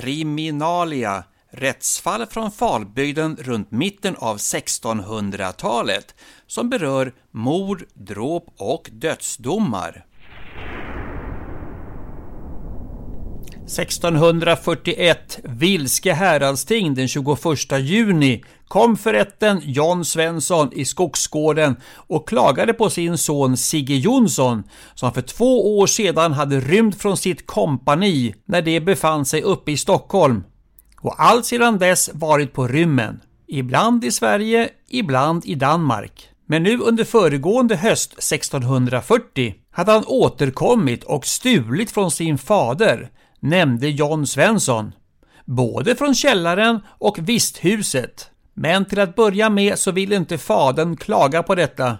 Kriminalia Rättsfall från Falbygden runt mitten av 1600-talet som berör mord, dråp och dödsdomar. 1641, Vilske häradsting den 21 juni, kom förrätten John Svensson i Skogsgården och klagade på sin son Sigge Jonsson som för två år sedan hade rymt från sitt kompani när det befann sig uppe i Stockholm och allt sedan dess varit på rymmen. Ibland i Sverige, ibland i Danmark. Men nu under föregående höst 1640 hade han återkommit och stulit från sin fader nämnde John Svensson. Både från källaren och visthuset. Men till att börja med så ville inte fadern klaga på detta,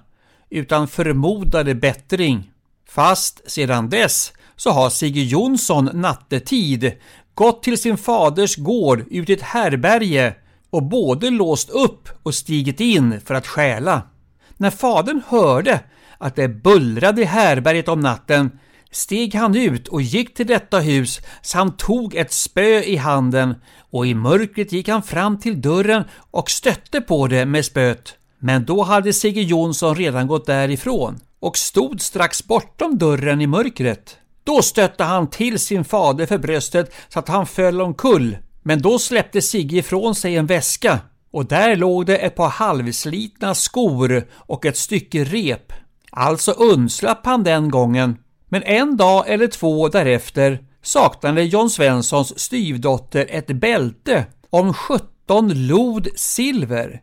utan förmodade bättring. Fast sedan dess så har Sigge Jonsson nattetid gått till sin faders gård ut i ett härberge och både låst upp och stigit in för att stjäla. När fadern hörde att det bullrade i härberget om natten steg han ut och gick till detta hus samt tog ett spö i handen och i mörkret gick han fram till dörren och stötte på det med spöet. Men då hade Sigge Jonsson redan gått därifrån och stod strax bortom dörren i mörkret. Då stötte han till sin fader för bröstet så att han föll omkull. Men då släppte Sigge ifrån sig en väska och där låg det ett par halvslitna skor och ett stycke rep. Alltså undslapp han den gången men en dag eller två därefter saknade John Svenssons styvdotter ett bälte om 17 lod silver,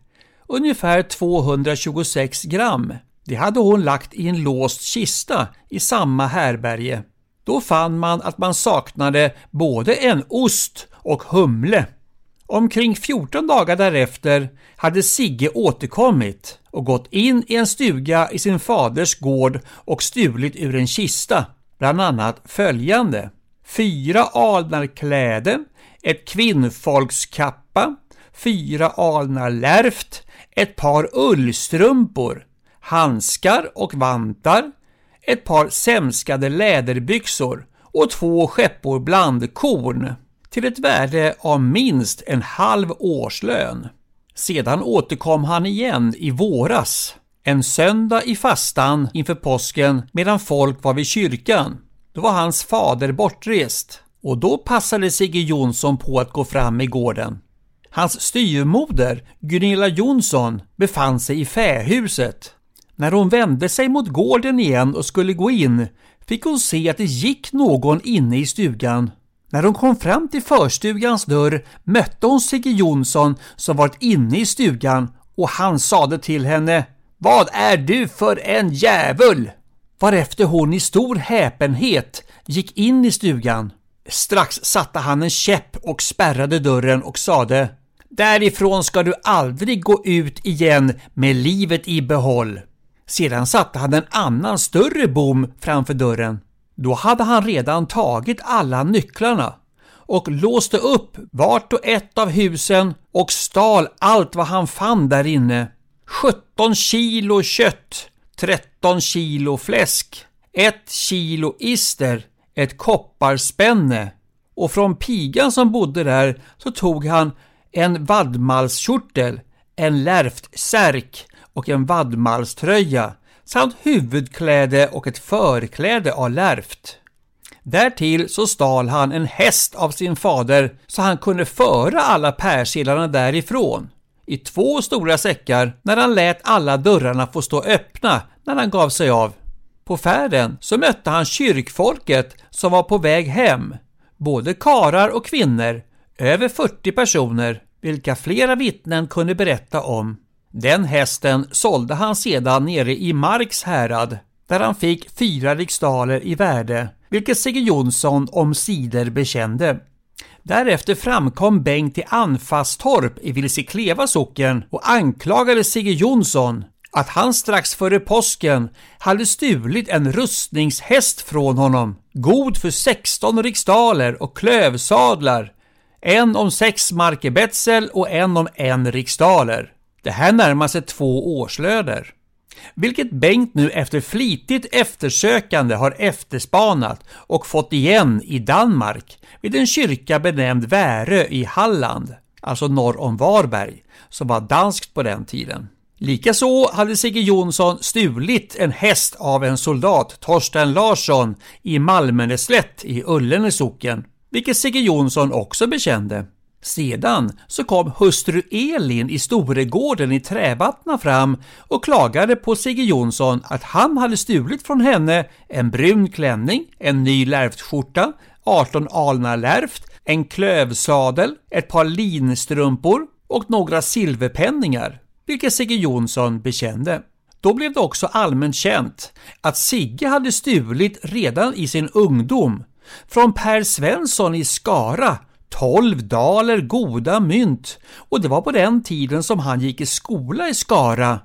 ungefär 226 gram. Det hade hon lagt i en låst kista i samma härberge. Då fann man att man saknade både en ost och humle. Omkring 14 dagar därefter hade Sigge återkommit och gått in i en stuga i sin faders gård och stulit ur en kista, bland annat följande. Fyra alnarkläder, ett kvinnfolkskappa, fyra alnar lärft, ett par ullstrumpor, handskar och vantar, ett par sämskade läderbyxor och två skeppor blandkorn till ett värde av minst en halv årslön. Sedan återkom han igen i våras, en söndag i fastan inför påsken medan folk var vid kyrkan. Då var hans fader bortrest och då passade Sigge Jonsson på att gå fram i gården. Hans styrmoder, Gunilla Jonsson, befann sig i fähuset. När hon vände sig mot gården igen och skulle gå in fick hon se att det gick någon inne i stugan när hon kom fram till förstugans dörr mötte hon Sigge Jonsson som varit inne i stugan och han sade till henne Vad är du för en djävul? Varefter hon i stor häpenhet gick in i stugan. Strax satte han en käpp och spärrade dörren och sade Därifrån ska du aldrig gå ut igen med livet i behåll. Sedan satte han en annan större bom framför dörren. Då hade han redan tagit alla nycklarna och låste upp vart och ett av husen och stal allt vad han fann där inne. 17 kilo kött, 13 kilo fläsk, 1 kilo ister, ett kopparspänne och från pigan som bodde där så tog han en vadmalskjortel, en lärft särk och en vadmalströja samt huvudkläde och ett förkläde av lärft. Därtill så stal han en häst av sin fader så han kunde föra alla persilarna därifrån i två stora säckar när han lät alla dörrarna få stå öppna när han gav sig av. På färden så mötte han kyrkfolket som var på väg hem, både karar och kvinnor, över 40 personer, vilka flera vittnen kunde berätta om. Den hästen sålde han sedan nere i Marks härad där han fick fyra riksdaler i värde, vilket Sigge Jonsson omsider bekände. Därefter framkom Bengt till Anfastorp i Vilsekleva socken och anklagade Sigge Jonsson att han strax före påsken hade stulit en rustningshäst från honom, god för 16 riksdaler och klövsadlar, en om sex marker betsel och en om en riksdaler. Det här närmar sig två årslöner. Vilket Bengt nu efter flitigt eftersökande har efterspanat och fått igen i Danmark vid en kyrka benämnd Värö i Halland, alltså norr om Varberg, som var danskt på den tiden. Likaså hade Sigge Jonsson stulit en häst av en soldat, Torsten Larsson, i Malmöneslätt i Ullene socken, vilket Sigge Jonsson också bekände. Sedan så kom hustru Elin i Storegården i Trävattna fram och klagade på Sigge Jonsson att han hade stulit från henne en brun klänning, en ny lärftskjorta, 18 alnar lärft, en klövsadel, ett par linstrumpor och några silverpenningar, vilket Sigge Jonsson bekände. Då blev det också allmänt känt att Sigge hade stulit redan i sin ungdom från Per Svensson i Skara 12 daler goda mynt och det var på den tiden som han gick i skola i Skara,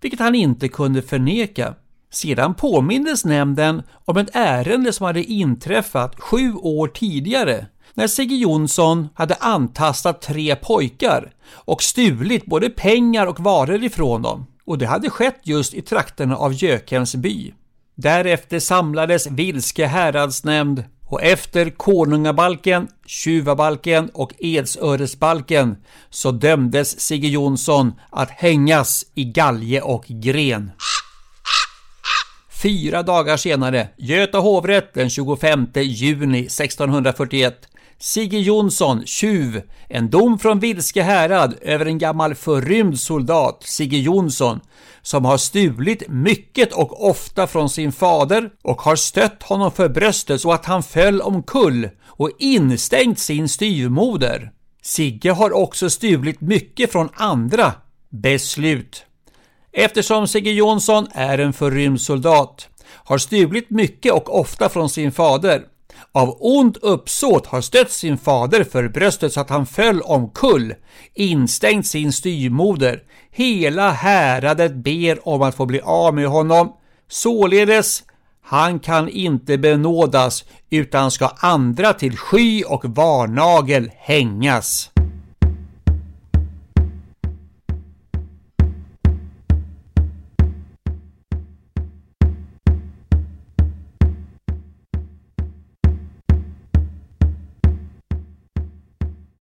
vilket han inte kunde förneka. Sedan påmindes nämnden om ett ärende som hade inträffat sju år tidigare när Sigge Jonsson hade antastat tre pojkar och stulit både pengar och varor ifrån dem. Och det hade skett just i trakterna av Gökhems by. Därefter samlades Vilske häradsnämnd och efter Konungabalken, Tjuvabalken och Edsöresbalken så dömdes Sigge Jonsson att hängas i galge och gren. Fyra dagar senare, Göta hovrätt den 25 juni 1641, Sigge Jonsson, tjuv, en dom från Vilske härad över en gammal förrymd soldat, Sigge Jonsson, som har stulit mycket och ofta från sin fader och har stött honom för bröstet så att han föll omkull och instängt sin styvmoder. Sigge har också stulit mycket från andra. Beslut. Eftersom Sigge Jonsson är en förrymd soldat, har stulit mycket och ofta från sin fader, av ont uppsåt har stött sin fader för bröstet så att han föll omkull, instängt sin styrmoder. Hela häradet ber om att få bli av med honom. Således, han kan inte benådas utan ska andra till sky och varnagel hängas.